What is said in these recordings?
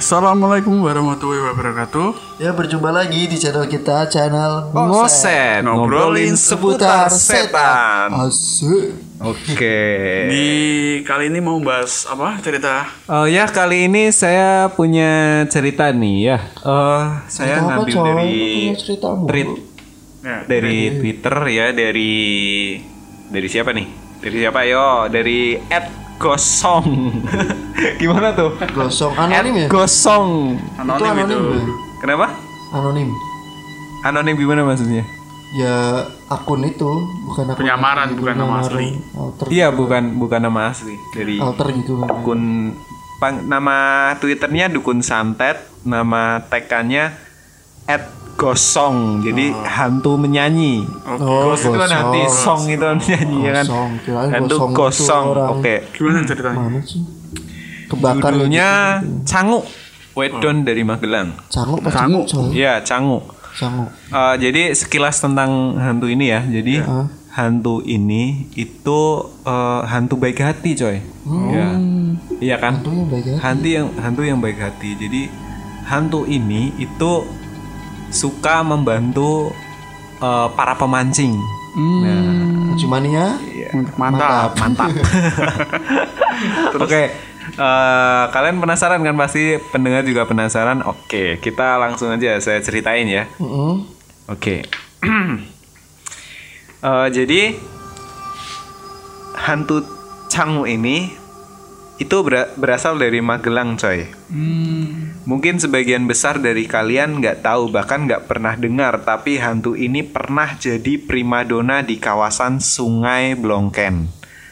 Assalamualaikum warahmatullahi wabarakatuh. Ya berjumpa lagi di channel kita channel Ngoset ngobrolin seputar setan. Asik. Oke. Di kali ini mau bahas apa cerita? Oh ya kali ini saya punya cerita nih ya. Eh saya Cerita apa, ngambil coy? dari ceritamu. tweet Ya, dari Twitter ya dari dari siapa nih? Dari siapa yo? Dari @gosong. Gimana tuh? Gosong anonim ya? Gosong. anonim itu anonim itu. ya? Kenapa? Anonim. Anonim gimana maksudnya? Ya akun itu bukan akun Penyamaran, bukan nama asli. Alter, Iya bukan bukan nama asli dari alter gitu akun pang- nama twitternya dukun santet nama tekannya at gosong jadi hantu menyanyi Oh, gos itu kan gosong. hati song itu kan menyanyi ya kan Gosong. Kirain hantu gosong itu gosong orang. oke Gimana ceritanya? Kebakar judulnya gitu. canguk. Wedon dari Magelang. Canguk pasti Canguk. coy. ya canguk. Canguk. Eh, jadi sekilas tentang hantu ini ya. Jadi Hah? hantu ini itu eh, hantu baik hati coy. Ya iya. Kan? Itu yang baik ya. hantu yang hantu yang baik hati. Jadi hantu ini itu suka membantu eh, para pemancing. Nah. Cumania iya. Mantap. mantap. Oke eh, kalian penasaran kan pasti pendengar juga penasaran oke kita langsung aja saya ceritain ya Heeh. Oke. Eh, jadi hantu Cangu ini itu ber- berasal dari Magelang, coy. Mungkin sebagian besar dari kalian nggak tahu bahkan nggak pernah dengar, tapi hantu ini pernah jadi primadona di kawasan Sungai Blongken.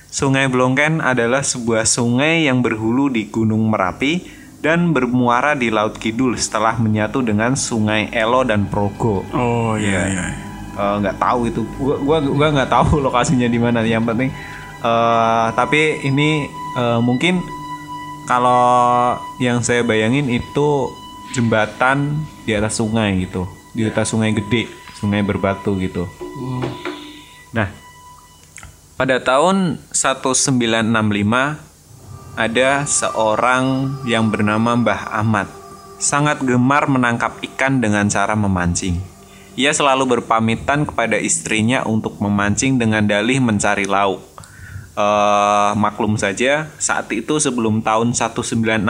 Sungai Blongken adalah sebuah sungai yang berhulu di Gunung Merapi dan bermuara di Laut Kidul setelah menyatu dengan Sungai Elo dan Progo. Oh iya iya. Eh, nggak tahu itu. Gua gua gua nggak tahu lokasinya di mana. Yang penting eh tapi ini eh, mungkin kalau yang saya bayangin itu jembatan di atas sungai gitu. Di atas sungai gede sungai berbatu gitu. Nah pada tahun 1965 ada seorang yang bernama Mbah Ahmad sangat gemar menangkap ikan dengan cara memancing. Ia selalu berpamitan kepada istrinya untuk memancing dengan dalih mencari lauk. Eh, maklum saja, saat itu sebelum tahun 1965,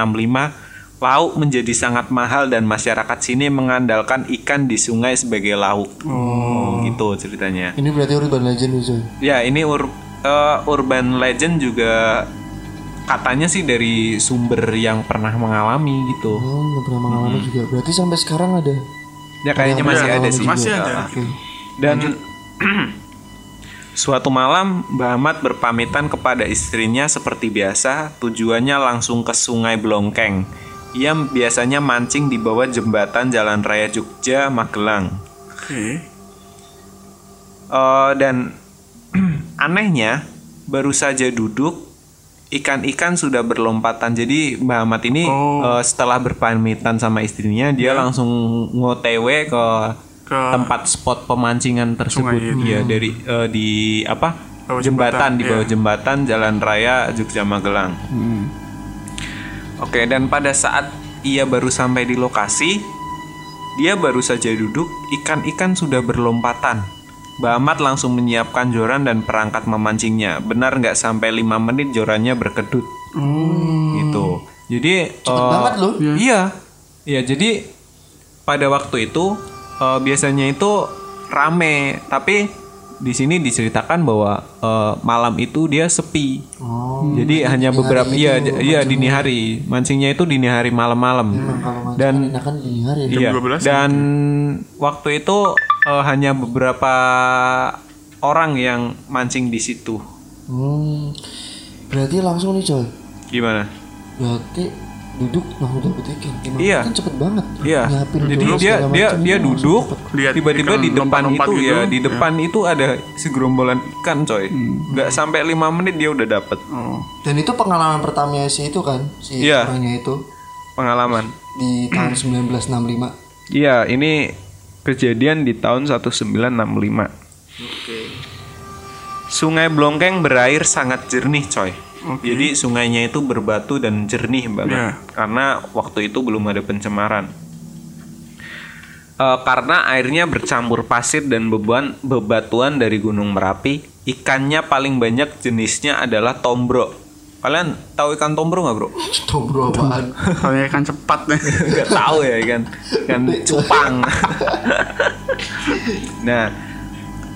lauk menjadi sangat mahal dan masyarakat sini mengandalkan ikan di sungai sebagai lauk. Oh, gitu ceritanya. Ini berarti urban legend coy. Ya, ini ur- eh, urban legend juga katanya sih dari sumber yang pernah mengalami gitu. Oh, nggak pernah mengalami juga. Berarti sampai sekarang ada. Ya kayaknya masih ada mengalami sih. Masih ada. Oke. Dan suatu malam Mbah Ahmad berpamitan kepada istrinya seperti biasa, tujuannya langsung ke Sungai Blongkeng. Ia biasanya mancing di bawah jembatan Jalan Raya Jogja Magelang. Oke. Eh, dan anehnya baru saja duduk ikan-ikan sudah berlompatan jadi Mbak Ahmad ini Oh. eh, setelah berpamitan sama istrinya dia langsung ngotw ke, Ke tempat spot pemancingan tersebut Sungai itu. ya dari eh, di apa Bawah jembatan, jembatan, di bawah iya. jembatan Jalan Raya Jogja Magelang Oke, dan pada saat ia baru sampai di lokasi, dia baru saja duduk, ikan-ikan sudah berlompatan. Mbak Ahmad langsung menyiapkan joran dan perangkat memancingnya. Benar nggak sampai 5 menit jorannya berkedut. Gitu. Jadi Cepet eh, banget loh. Iya. Iya, jadi pada waktu itu eh, biasanya itu rame, tapi di sini diceritakan bahwa eh, malam itu dia sepi. Oh. Jadi hanya beberapa iya itu iya dini hari. Mancingnya itu dini hari malam-malam. Mancing Dan kan dini hari ya. iya 12 dan waktu itu eh, hanya beberapa orang yang mancing di situ. Hmm. Berarti langsung nih coy. Gimana? Berarti duduk langsung ikan. Gimana? Iya. Kan cepet banget. Iya. Nyiapin Jadi dulu dia dia macam, dia duduk tiba-tiba di depan itu gitu, ya di ya. depan itu ada segerombolan ikan coy. Nggak sampai lima menit dia udah dapet Oh. Dan itu pengalaman pertamanya si itu kan, si Iya. orangnya itu pengalaman. di tahun 1965. Iya, ini kejadian di tahun 1965. Sungai Blongkeng berair sangat jernih, coy. Jadi sungainya itu berbatu dan jernih banget. Iya. Karena waktu itu belum ada pencemaran. Eh, karena airnya bercampur pasir dan beban bebatuan dari Gunung Merapi, ikannya paling banyak jenisnya adalah tombro. Kalian tahu ikan tombro nggak, bro? Tombro apaan? Kalau ikan cepat nih. Nggak tahu ya ikan ikan cupang. nah,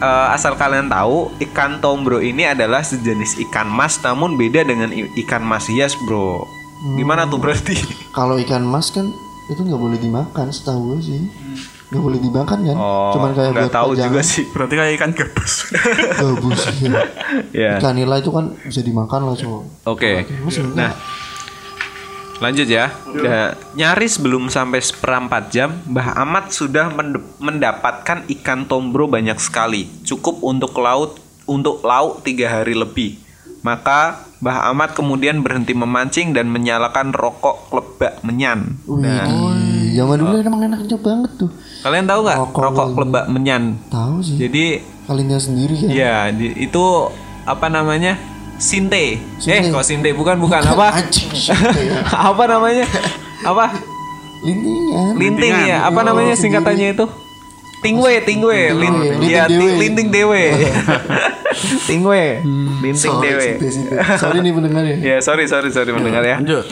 eh, asal kalian tahu, ikan tombro ini adalah sejenis ikan mas, namun beda dengan ikan mas hias, bro. Gimana tuh berarti? Kalau ikan mas kan itu nggak boleh dimakan setahu gue sih. Nggak boleh dimakan kan? Cuman kayak Oh, nggak tahu pajangan. juga sih. Berarti kayak ikan gabus. Gabus. ya. Ya. Ikan nila itu kan bisa dimakan lah cowok. Oke. Mas enggak. Nah, lanjut ya. Nah, nyaris belum sampai seperempat jam, Mbah Ahmad sudah mendapatkan ikan tombro banyak sekali, cukup untuk laut untuk lauk tiga hari lebih. Maka Mbah Ahmad kemudian berhenti memancing dan menyalakan rokok klebak menyan. Wih, zaman dulu emang enaknya banget tuh. Kalian tahu nggak Rokok rokok klebak menyan? Tahu sih. Jadi Kalinya sendiri ya di- itu apa namanya? Sinte. Sinte. Eh, kok sinte bukan bukan apa? Anjing. ya. apa namanya? Apa? Lintingan. Linting ya, apa Oh, namanya sendiri. singkatannya itu? Tingwe, tingwe, lin, Linting ya, linting dewe, tingwe, linting Sorry, dewe. Sorry nih pendengar ya. Ya, sorry, sorry, sorry mendengar ya. Lanjut.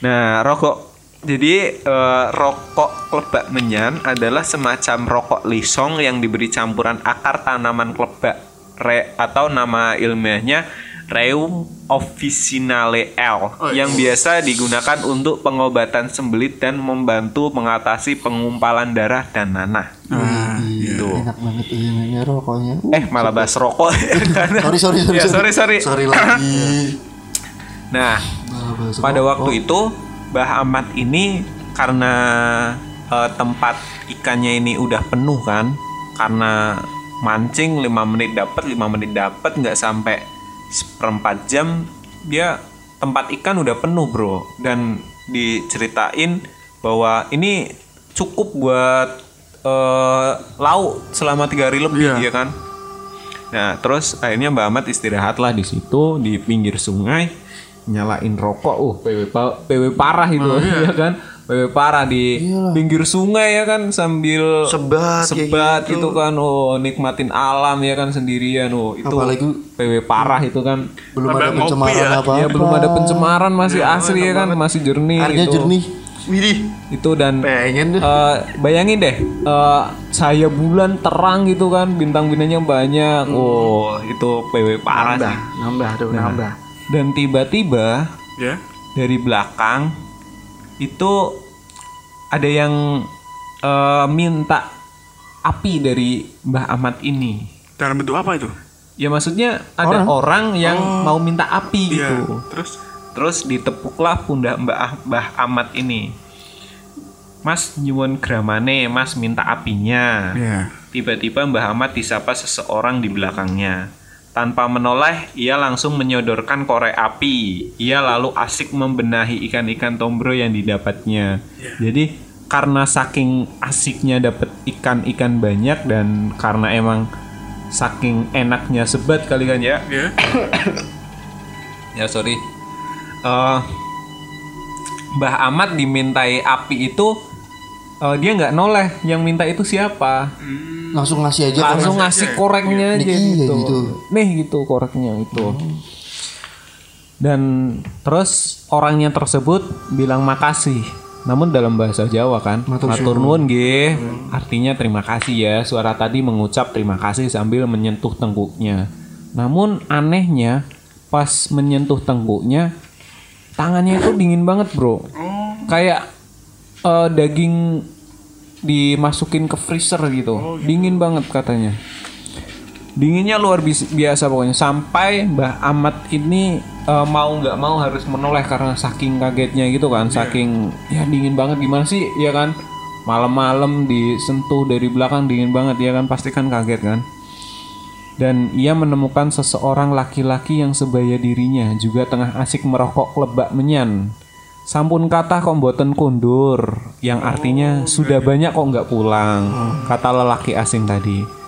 Nah, rokok. Jadi eh, rokok klebak menyan adalah semacam rokok lisong yang diberi campuran akar tanaman klebak re, atau nama ilmiahnya Rheum officinale L yang biasa digunakan untuk pengobatan sembelit dan membantu mengatasi pengumpalan darah dan nanah. Nah, Gitu. Enak banget ini rokoknya. Uh, Eh, malah bahas rokok. sorry sorry sorry. Ya, sorry, sorry. Sorry lagi. nah, pada rokok. waktu itu Mbah Ahmad ini karena eh, tempat ikannya ini udah penuh kan karena mancing 5 menit dapat 5 menit dapat nggak sampai seperempat jam dia tempat ikan udah penuh bro dan diceritain bahwa ini cukup buat eh, lauk selama tiga hari lebih Iya. ya kan Nah, terus akhirnya Mbak Ahmad istirahatlah di situ di pinggir sungai, nyalain rokok. Uh, PW PW parah itu, ya kan? PW parah di pinggir sungai ya kan sambil Sebat, sebat gitu. kan. Oh, nikmatin alam ya kan sendirian. Oh, itu Apalagi PW parah itu kan. belum Sampai ada pencemaran ya. apa Ya belum ada pencemaran masih asri ya kan, masih jernih Airnya gitu. jernih. Widih. Itu dan Pengen deh. Eh, bayangin deh, eh, saya bulan terang gitu kan, bintang-bintangnya banyak. Oh, itu PW parah sih. nambah tuh nambah. Dan tiba-tiba Ya. dari belakang itu ada yang eh, minta api dari Mbah Ahmad ini. Dalam bentuk apa itu? Ya maksudnya ada orang, yang mau minta api Iya. gitu. Terus Terus ditepuklah pundak Mbak Ah- Mbah Ahmad ini. Mas nyuwun gramane, Mas minta apinya. ya. Tiba-tiba Mbah Ahmad disapa seseorang di belakangnya. Tanpa menoleh, ia langsung menyodorkan korek api. Ia lalu asik membenahi ikan-ikan tombro yang didapatnya. Jadi karena saking asiknya dapat ikan-ikan banyak dan karena emang saking enaknya sebat kali kan ya. Ya. Ya sorry. Eh, Mbah Ahmad dimintai api itu eh, dia nggak noleh. Yang minta itu siapa? Langsung ngasih aja Langsung korek. ngasih koreknya aja Iya, gitu. gitu. Nih gitu koreknya itu. Dan terus orangnya tersebut bilang makasih. Namun dalam bahasa Jawa kan, matur nuwun nggih. Artinya terima kasih ya. Suara tadi mengucap terima kasih sambil menyentuh tengkuknya. Namun anehnya pas menyentuh tengkuknya tangannya itu dingin banget, Bro. Kayak eh, daging dimasukin ke freezer gitu. Dingin banget katanya. Dinginnya luar biasa pokoknya sampai Mbah Ahmad ini eh, mau nggak mau harus menoleh karena saking kagetnya gitu kan, saking ya dingin banget gimana sih ya kan. Malam-malam disentuh dari belakang dingin banget ya kan pasti kan kaget kan. Dan ia menemukan seseorang laki-laki yang sebaya dirinya juga tengah asik merokok klebak menyan. Sampun kata kok mboten kundur, yang artinya sudah banyak kok nggak pulang, kata lelaki asing tadi.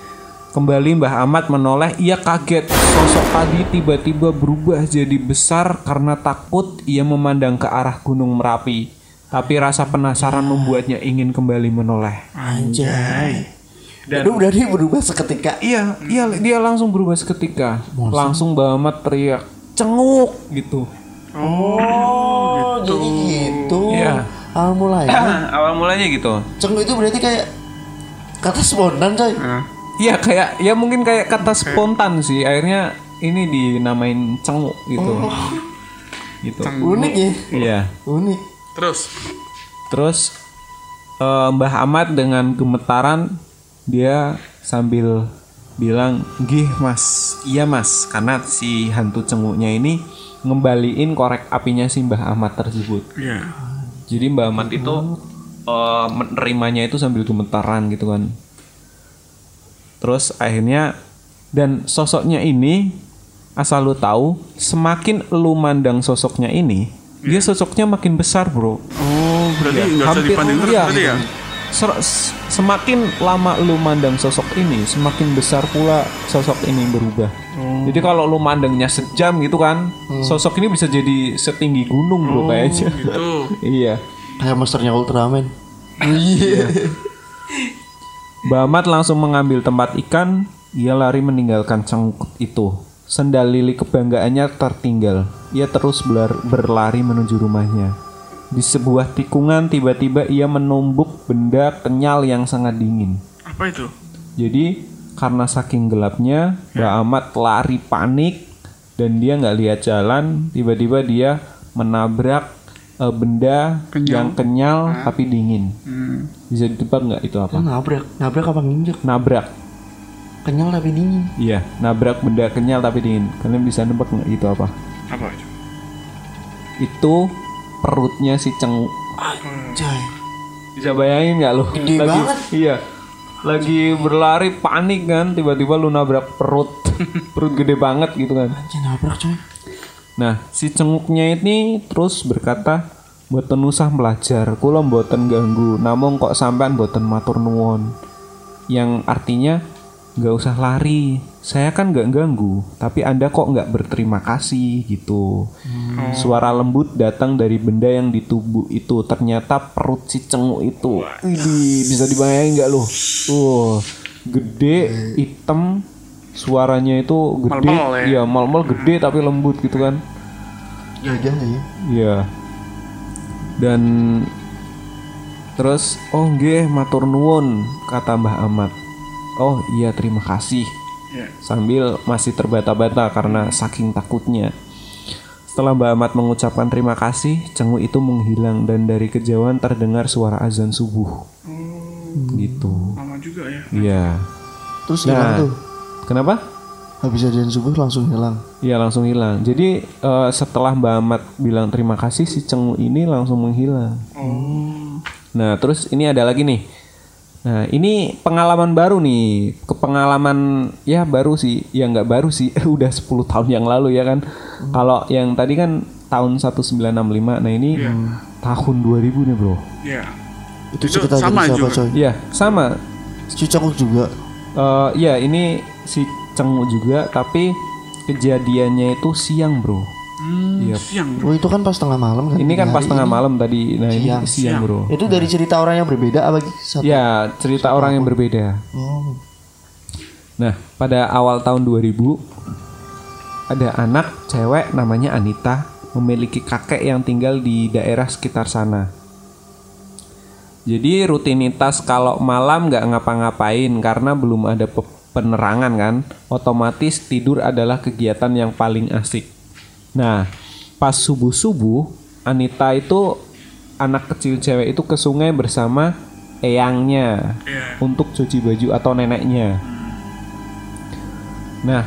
Kembali Mbah Ahmad menoleh, ia kaget. Sosok tadi tiba-tiba berubah jadi besar karena takut ia memandang ke arah Gunung Merapi. Tapi rasa penasaran membuatnya ingin kembali menoleh. Anjay. Dan udah dia berubah seketika. Iya, iya dia langsung berubah seketika. Langsung Mbah Ahmad teriak, "Cenguk!" gitu. Oh, jadi gitu. Iya. Awal mulanya. Awal mulanya gitu. Cenggu itu berarti kayak kata spontan coy. Iya kayak ya mungkin kayak kata spontan sih. Akhirnya ini dinamain cenguk gitu. Gitu. Unik ya. Iya. Unik. Terus Terus eh, Mbah Ahmad dengan gemetaran dia sambil bilang, "Gih, Mas. Iya, Mas." Karena si hantu cenguknya ini ngembaliin korek apinya si Mbah Ahmad tersebut. ya. Jadi Mbak Ahmad itu eh, menerimanya itu sambil gemetaran gitu kan. Terus akhirnya dan sosoknya ini asal lu tahu semakin lu mandang sosoknya ini dia sosoknya makin besar bro. Oh, berarti nggak usah dipandang terus iya. berarti ya? S- semakin lama lu mandang sosok ini semakin besar pula sosok ini berubah. Jadi kalau lu mandangnya sejam gitu kan, sosok ini bisa jadi setinggi gunung bro kayaknya. Gitu. iya. Kayak masternya Ultraman. Bamat langsung mengambil tempat ikan, ia lari meninggalkan cengkut itu. Sendal lili kebanggaannya tertinggal. Ia terus berlari menuju rumahnya. Di sebuah tikungan tiba-tiba ia menumbuk benda kenyal yang sangat dingin. Apa itu? Jadi karena saking gelapnya, Mbak Ahmad lari panik dan dia nggak lihat jalan. Tiba-tiba dia menabrak eh, benda yang kenyal tapi dingin. Hmm. Bisa ditebak nggak itu apa? Oh, nabrak. Nabrak apa nginjek? Nabrak. Kenyal tapi dingin. Iya, nabrak benda kenyal tapi dingin. Kalian bisa nebak nggak itu apa? Apa itu? Itu perutnya si cenguk. Anjay. Bisa bayangin nggak lo? Gede lagi, banget. Iya. Lagi berlari panik kan, tiba-tiba lu nabrak perut. perut gede banget gitu kan. Anjay nabrak coy. Nah, si cenguknya ini terus berkata, "Mboten usah belajar, kula mboten ganggu, namung kok sampean mboten matur nuwun." Yang artinya nggak usah lari. Saya kan nggak ganggu, tapi Anda kok nggak berterima kasih gitu. Suara lembut datang dari benda yang di tubuh itu. Ternyata perut si cenguk itu. Widih, bisa dibayangin nggak loh? Uh, gede, hitam, suaranya itu gede. Mal-mal ya? Iya, mal-mal gede tapi lembut gitu kan. Gagah ya. Iya. Dan terus oh nggih matur nuwun kata Mbah Ahmad. Oh iya terima kasih. Ya. Sambil masih terbata-bata karena saking takutnya. Setelah Mbah Ahmad mengucapkan terima kasih, cenguk itu menghilang dan dari kejauhan terdengar suara azan subuh. Gitu. Lama juga ya. Iya. Terus hilang Nah, tuh. kenapa? Habis ajaran subuh langsung hilang. Iya langsung hilang. Jadi eh, setelah Mbak Ahmad bilang terima kasih si Cengu ini langsung menghilang. Nah terus ini ada lagi nih. Nah ini pengalaman baru nih. Kepengalaman ya baru sih. Ya nggak baru sih. Udah 10 tahun yang lalu ya kan. Kalau yang tadi kan tahun 1965. Nah ini tahun 2000 nih bro. Ya. Itu, Itu cerita sama dari siapa juga. coy? Iya sama. Cucok juga. Eh ya ini si Cengu juga. Tapi kejadiannya itu siang bro. Hmm, Iya. siang. Oh itu kan pas tengah malam kan? Ini kan pas tengah ini. malam tadi. Nah ini Siang. siang bro. Itu dari cerita orang yang berbeda apa satu? Ya, cerita orang yang berbeda. Oh. Nah, pada awal tahun 2000 ada anak cewek namanya Anita memiliki kakek yang tinggal di daerah sekitar sana. Jadi rutinitas kalau malam nggak ngapa-ngapain karena belum ada pe- penerangan kan, otomatis tidur adalah kegiatan yang paling asik. Nah, pas subuh-subuh, Anita itu anak kecil cewek itu ke sungai bersama eyangnya Iya. untuk cuci baju atau neneknya. Nah,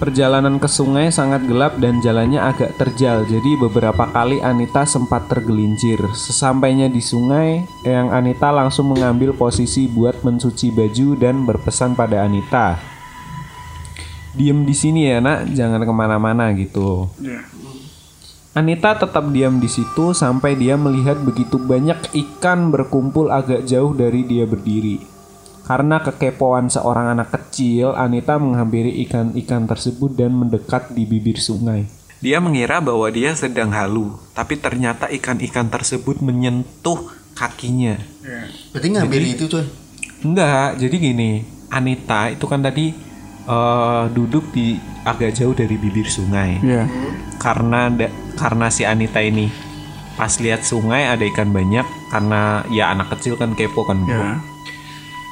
perjalanan ke sungai sangat gelap dan jalannya agak terjal. Jadi beberapa kali Anita sempat tergelincir. Sesampainya di sungai, Eyang Anita langsung mengambil posisi buat mencuci baju dan berpesan pada Anita. Diem di sini ya nak, jangan ke mana-mana gitu. Ya. Anita tetap diam di situ sampai dia melihat begitu banyak ikan berkumpul agak jauh dari dia berdiri. Karena kekepoan seorang anak kecil, Anita menghampiri ikan-ikan tersebut dan mendekat di bibir sungai. Dia mengira bahwa dia sedang halu, tapi ternyata ikan-ikan tersebut menyentuh kakinya. Iya. Berarti ngambil itu coy. Enggak, jadi gini, Anita itu kan tadi eh, duduk di agak jauh dari bibir sungai. Iya. Karena da- karena si Anita ini pas lihat sungai ada ikan banyak karena ya anak kecil kan kepo kan. bro. Iya.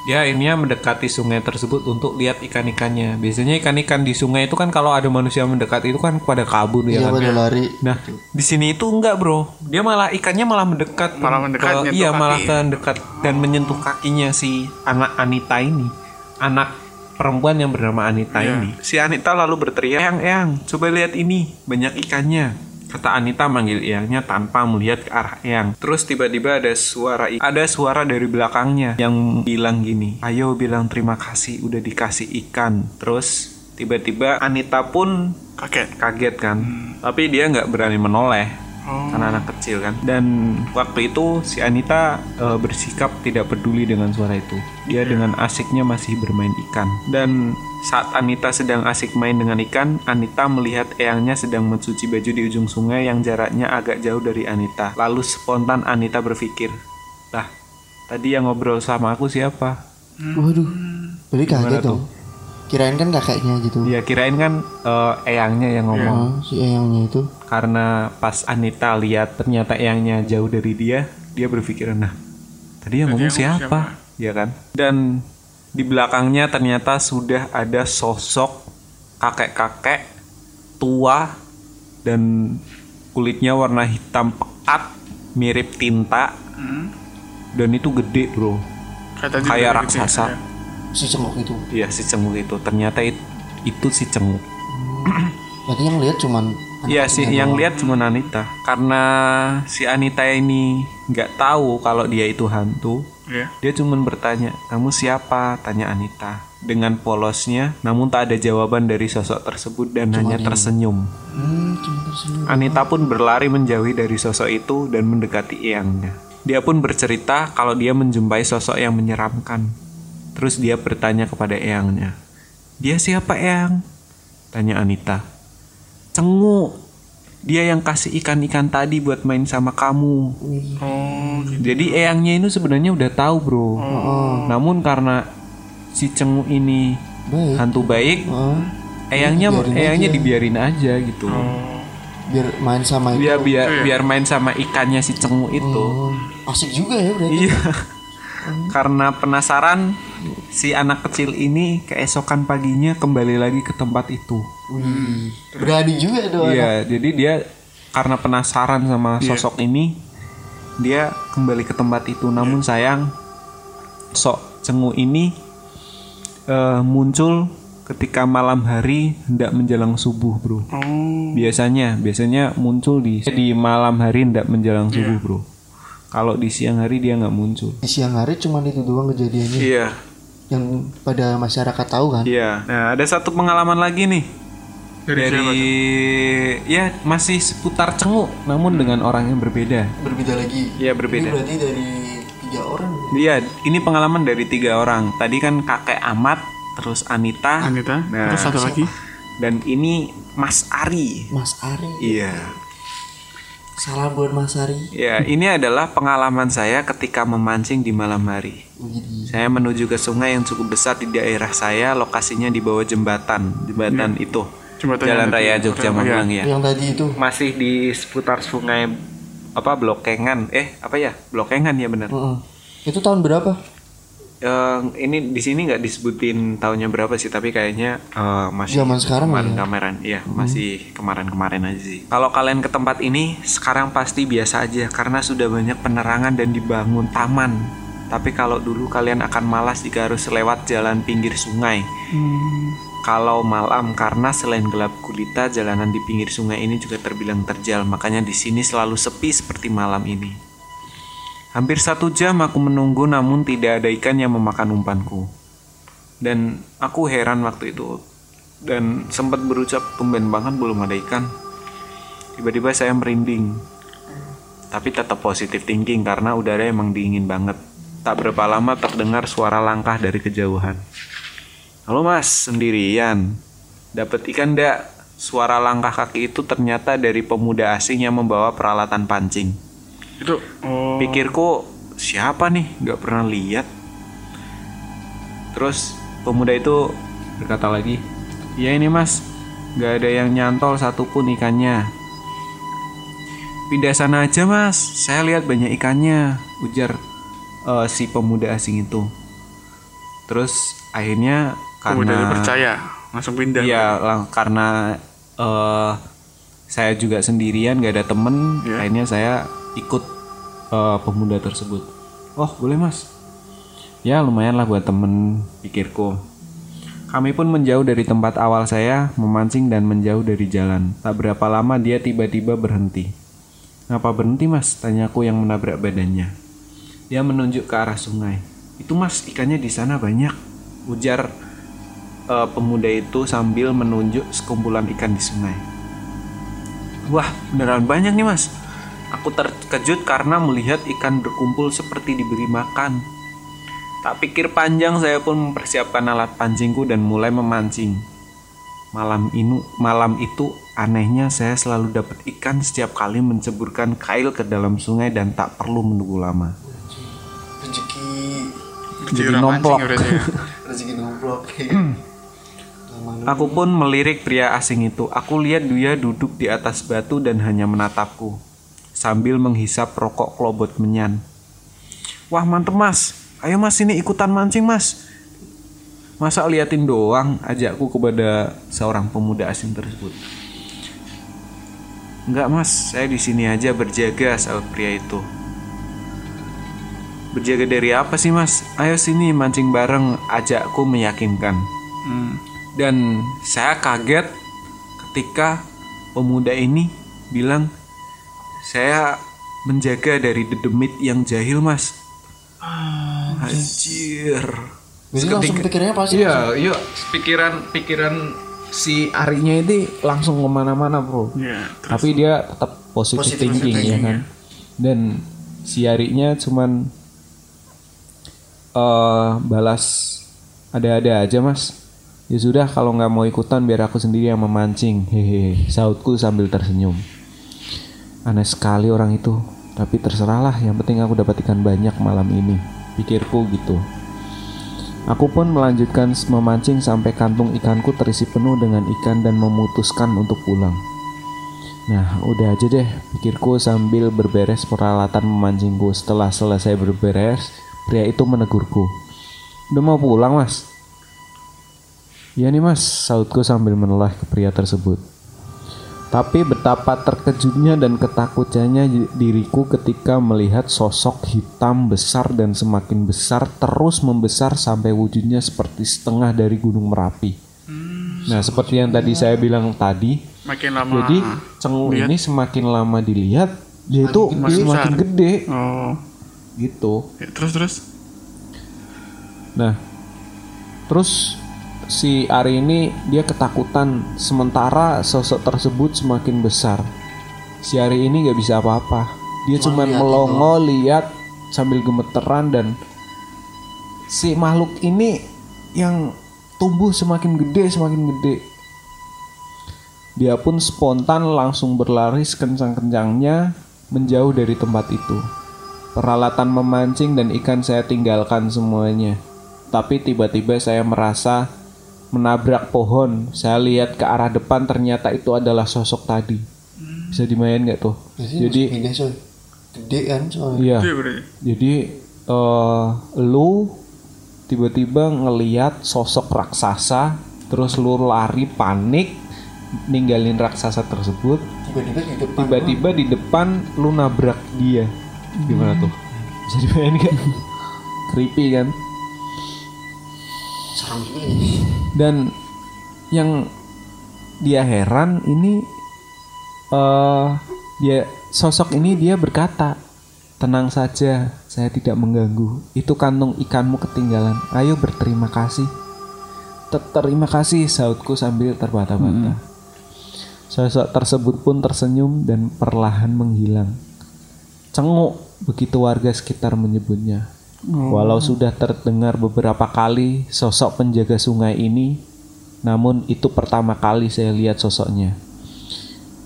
Dia akhirnya mendekati sungai tersebut untuk lihat ikan-ikannya. Biasanya ikan-ikan di sungai itu kan kalau ada manusia mendekat itu kan pada kabur ya Iya kan. pada lari. Nah, di sini itu enggak, Bro. Dia malah ikannya malah mendekat Malah mendekat, ke- iya, kaki. malah ke dekat dan menyentuh kakinya si anak Anita ini. Anak perempuan yang bernama Anita Iya. ini. Si Anita lalu berteriak, "Eyang, Eyang, coba lihat ini, banyak ikannya." Kata Anita manggil Eyangnya tanpa melihat ke arah Eyang. Terus tiba-tiba ada suara ada suara dari belakangnya yang bilang gini, "Ayo bilang terima kasih udah dikasih ikan." Terus tiba-tiba Anita pun Kaget. kaget kan tapi dia nggak berani menoleh Oh. karena anak kecil kan dan waktu itu si Anita eh, bersikap tidak peduli dengan suara itu dia dengan asiknya masih bermain ikan dan saat Anita sedang asik main dengan ikan Anita melihat eyangnya sedang mencuci baju di ujung sungai yang jaraknya agak jauh dari Anita lalu spontan Anita berpikir lah tadi yang ngobrol sama aku siapa Waduh. Berarti kaget dong. Kirain kan kakeknya gitu. dia kirain kan eh, eyangnya yang ngomong Oh, si eyangnya itu. karena pas Anita lihat ternyata eyangnya jauh dari dia, dia berpikir nah tadi yang ngomong yang ngomong siapa? Ya kan? Dan di belakangnya ternyata sudah ada sosok kakek-kakek tua dan kulitnya warna hitam pekat mirip tinta Hmm. dan itu gede bro Kayak tadi kayak raksasa Si cengok itu. iya si cenguk itu ternyata it- itu si cenguk Berarti yang lihat cuman Iya sih, yang lihat cuma Anita. Karena si Anita ini nggak tahu kalau dia itu hantu, Iya. dia cuma bertanya, "Kamu siapa?" tanya Anita. Dengan polosnya, namun tak ada jawaban dari sosok tersebut dan hanya tersenyum. Hmm, cuma tersenyum. Anita pun berlari menjauhi dari sosok itu dan mendekati eyangnya. Dia pun bercerita kalau dia menjumpai sosok yang menyeramkan. Terus dia bertanya kepada eyangnya, "Dia siapa, Eyang?" tanya Anita. Cengu. Dia yang kasih ikan-ikan tadi buat main sama kamu. Oh, gitu. Jadi eyangnya itu sebenarnya udah tahu, Bro. Namun karena si Cengu ini Baik. hantu baik, Oh, eyangnya Dibiarin eyangnya aja. dibiarin aja gitu. Oh. biar main sama itu. Biar biar biar main sama ikannya si Cengu itu. Oh, asik juga ya berarti. Iya. Karena penasaran, si anak kecil ini keesokan paginya kembali lagi ke tempat itu. Wih, berani juga anak. Iya, jadi dia karena penasaran sama sosok ini, dia kembali ke tempat itu. Namun sayang, sok cengu ini eh, muncul ketika malam hari hendak menjelang subuh, bro. Oh. Biasanya, biasanya muncul di di malam hari hendak menjelang subuh, bro. Kalau di siang hari dia nggak muncul. Di siang hari cuman itu doang kejadiannya Iya, yang pada masyarakat tahu kan. iya. Nah, ada satu pengalaman lagi nih Dari, dari ya masih seputar cengu, namun dengan orang yang berbeda. Berbeda lagi. Iya Ini berbeda. berarti dari tiga orang. Iya, ini pengalaman dari tiga orang. Tadi kan kakek Amat, terus Anita, Anita. Nah, Terus satu lagi. dan ini Mas Ari. Mas Ari. Iya. Salam buat Mas Ari. Ya, ini adalah pengalaman saya ketika memancing di malam hari. Saya menuju ke sungai yang cukup besar di daerah saya, lokasinya di bawah jembatan, jembatan itu. Jembatan Jalan Raya Jogja Iya. Magelang ya. Yang tadi itu. Masih di seputar sungai apa Blokengan. Eh, apa ya? Blokengan ya benar. Heeh. Itu tahun berapa? Eh, ini di sini nggak disebutin tahunnya berapa sih, tapi kayaknya eh, masih Zaman sekarang kemarin ya? kemarin, iya masih kemarin-kemarin aja sih. Kalau kalian ke tempat ini sekarang pasti biasa aja karena sudah banyak penerangan dan dibangun taman. Tapi kalau dulu kalian akan malas jika harus lewat jalan pinggir sungai. Kalau malam karena selain gelap gulita, jalanan di pinggir sungai ini juga terbilang terjal. Makanya di sini selalu sepi seperti malam ini. Hampir satu jam aku menunggu namun tidak ada ikan yang memakan umpanku. Dan aku heran waktu itu. Dan sempat berucap tumben banget belum ada ikan. Tiba-tiba saya merinding. Tapi tetap positif thinking karena udara emang dingin banget. Tak berapa lama terdengar suara langkah dari kejauhan. Halo mas, sendirian. Dapat ikan ndak? Suara langkah kaki itu ternyata dari pemuda asing yang membawa peralatan pancing. Itu oh. Pikirku siapa nih? Gak pernah lihat. Terus pemuda itu berkata lagi, ya ini mas, gak ada yang nyantol satupun ikannya. Pindah sana aja mas, saya lihat banyak ikannya, ujar eh, si pemuda asing itu. Terus akhirnya Pemuda karena percaya, langsung pindah. Iya, lang- karena eh saya juga sendirian, gak ada temen. Iya. Akhirnya saya ikut eh, pemuda tersebut. Oh, boleh mas. Ya lumayan lah buat temen, pikirku. Kami pun menjauh dari tempat awal saya, memancing dan menjauh dari jalan. Tak berapa lama dia tiba-tiba berhenti. Ngapa berhenti mas? Tanyaku yang menabrak badannya. Dia menunjuk ke arah sungai. Itu mas, ikannya di sana banyak. Ujar eh, pemuda itu sambil menunjuk sekumpulan ikan di sungai. Wah, beneran banyak nih mas. Aku terkejut karena melihat ikan berkumpul seperti diberi makan. Tak pikir panjang saya pun mempersiapkan alat pancingku dan mulai memancing. Malam ini, malam itu anehnya saya selalu dapat ikan setiap kali menceburkan kail ke dalam sungai dan tak perlu menunggu lama. rezeki orang nomplok. ya. rezeki nomplok Aku pun melirik pria asing itu. Aku lihat dia duduk di atas batu dan hanya menatapku sambil menghisap rokok klobot menyan. Wah mantep mas, ayo mas ini ikutan mancing mas. Masa liatin doang ajakku kepada seorang pemuda asing tersebut. Enggak mas, saya di sini aja berjaga saat pria itu. Berjaga dari apa sih mas? Ayo sini mancing bareng, ajakku meyakinkan. Hmm. Dan saya kaget ketika pemuda ini bilang saya menjaga dari dedemit yang jahil mas. Anjir. Jadi langsung pikirnya pasti Iya, iya. Pikiran pikiran si Arinya itu langsung ke mana-mana bro. Iya. Tapi dia tetap positive, Positive thinking, ya kan. Dan si Arinya cuman eh balas ada-ada aja mas. Ya sudah kalau nggak mau ikutan biar aku sendiri yang memancing. Hehe. Sautku sambil tersenyum. Aneh sekali orang itu. Tapi terserahlah. Yang penting aku dapat ikan banyak malam ini. Pikirku gitu. Aku pun melanjutkan memancing sampai kantung ikanku terisi penuh dengan ikan dan memutuskan untuk pulang. Nah, udah aja deh, pikirku sambil berberes peralatan memancingku. Setelah selesai berberes, pria itu menegurku. Udah mau pulang, Mas? Ya nih, Mas, sautku sambil menoleh ke pria tersebut. Tapi betapa terkejutnya dan ketakutannya diriku ketika melihat sosok hitam besar dan semakin besar terus membesar sampai wujudnya seperti setengah dari gunung Merapi. Nah, seperti yang tadi saya bilang tadi, Makin lama. jadi cengu ini semakin lama dilihat, dia itu Makin semakin besar. gede Oh. gitu. Ya, terus terus. Nah, terus si Ari ini dia ketakutan sementara sosok tersebut semakin besar. Si Ari ini nggak bisa apa-apa. Dia Cuma cuman melongo lihat sambil gemeteran dan si makhluk ini yang tumbuh semakin gede semakin gede. Dia pun spontan langsung berlari sekencang-kencangnya menjauh dari tempat itu. Peralatan memancing dan ikan saya tinggalkan semuanya. Tapi tiba-tiba saya merasa menabrak pohon. Saya lihat ke arah depan ternyata itu adalah sosok tadi. Bisa dimain nggak tuh? Jadi, Jadi. Gede kan soalnya. iya. Ya. Jadi eh lu tiba-tiba ngeliat sosok raksasa, terus lu lari panik ninggalin raksasa tersebut. Tiba-tiba di depan. Tiba-tiba di depan lu nabrak dia. Gimana tuh? Bisa dibayangin gak? Creepy kan? Dan yang dia heran ini eh dia sosok ini dia berkata, "Tenang saja, saya tidak mengganggu. Itu kantung ikanmu ketinggalan. Ayo berterima kasih." "Ter- Terima kasih, sautku sambil terbata-bata. Sosok tersebut pun tersenyum dan perlahan menghilang. Cenguk, begitu warga sekitar menyebutnya. Walau sudah terdengar beberapa kali sosok penjaga sungai ini, namun itu pertama kali saya lihat sosoknya.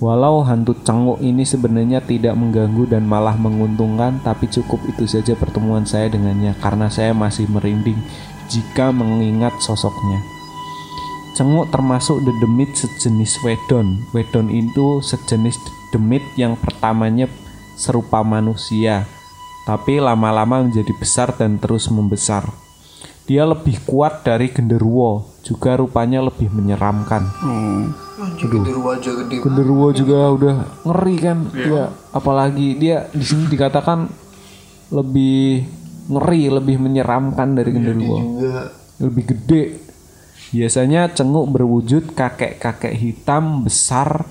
Walau hantu cenguk ini sebenarnya tidak mengganggu dan malah menguntungkan, tapi cukup itu saja pertemuan saya dengannya karena saya masih merinding jika mengingat sosoknya. Cenguk termasuk dedemit sejenis wedon. Wedon itu sejenis dedemit yang pertamanya serupa manusia, tapi lama-lama menjadi besar dan terus membesar. Dia lebih kuat dari genderuwo, juga rupanya lebih menyeramkan. Anjir genderuwo aja gede. Genderuwo juga udah ngeri kan, dia apalagi dia di sini dikatakan lebih ngeri, lebih menyeramkan dari genderuwo Juga lebih gede. Biasanya cenguk berwujud kakek-kakek hitam besar,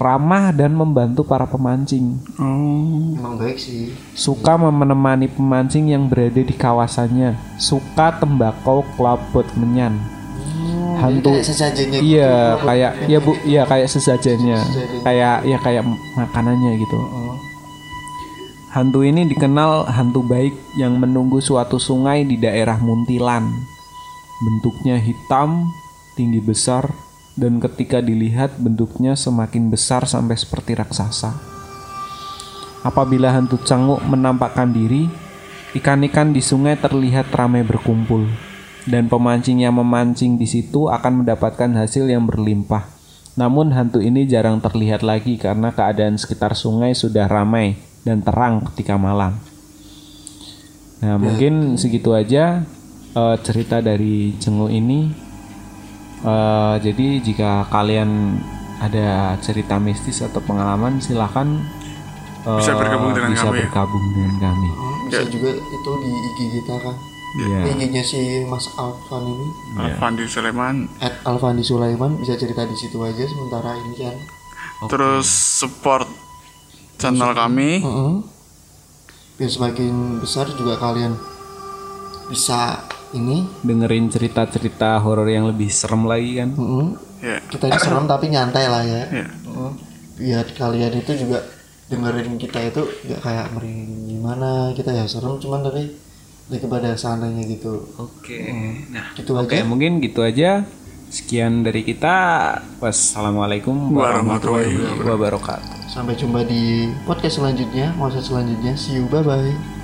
ramah dan membantu para pemancing. Oh. emang baik sih. Suka menemani pemancing yang berada di kawasannya. Suka tembakau kelabot menyan. Hantu Kayak sesajennya gitu. Iya, kayak ya Bu, iya kayak sesajennya. Sesajennya. Kayak ya kayak makanannya gitu. Hantu ini dikenal hantu baik yang menunggu suatu sungai di daerah Muntilan. Bentuknya hitam, tinggi besar, dan ketika dilihat bentuknya semakin besar sampai seperti raksasa. Apabila hantu canguk menampakkan diri, ikan-ikan di sungai terlihat ramai berkumpul, dan pemancing yang memancing di situ akan mendapatkan hasil yang berlimpah. Namun hantu ini jarang terlihat lagi karena keadaan sekitar sungai sudah ramai dan terang ketika malam. Nah, mungkin segitu aja eh, cerita dari Cengu ini. Eh, jadi jika kalian ada cerita mistis atau pengalaman silahkan eh, Bisa bergabung dengan bisa kami ya. bergabung dengan kami. Hmm, Bisa juga itu di IG kita kan. Iya. IG-nya si Mas Alvan ini Alfandi Sulaiman. at Alvandi Sulaiman bisa cerita di situ aja sementara ini kan. Terus support channel kami. Heeh. Biar semakin besar juga kalian bisa ini. Dengerin cerita-cerita horor yang lebih serem lagi kan. Heeh. Ya. Kita ini serem tapi nyantai lah ya. Ya. Heeh. Biar kalian itu juga dengerin kita itu gak kayak merinding gimana kita ya serem cuman tapi lebih kepada sananya gitu Oke. Nah, gitu oke aja mungkin gitu aja. Sekian dari kita. Wassalamualaikum Warahmatullahi warahmatullahi wabarakatuh. sampai jumpa di podcast selanjutnya masa selanjutnya see you bye bye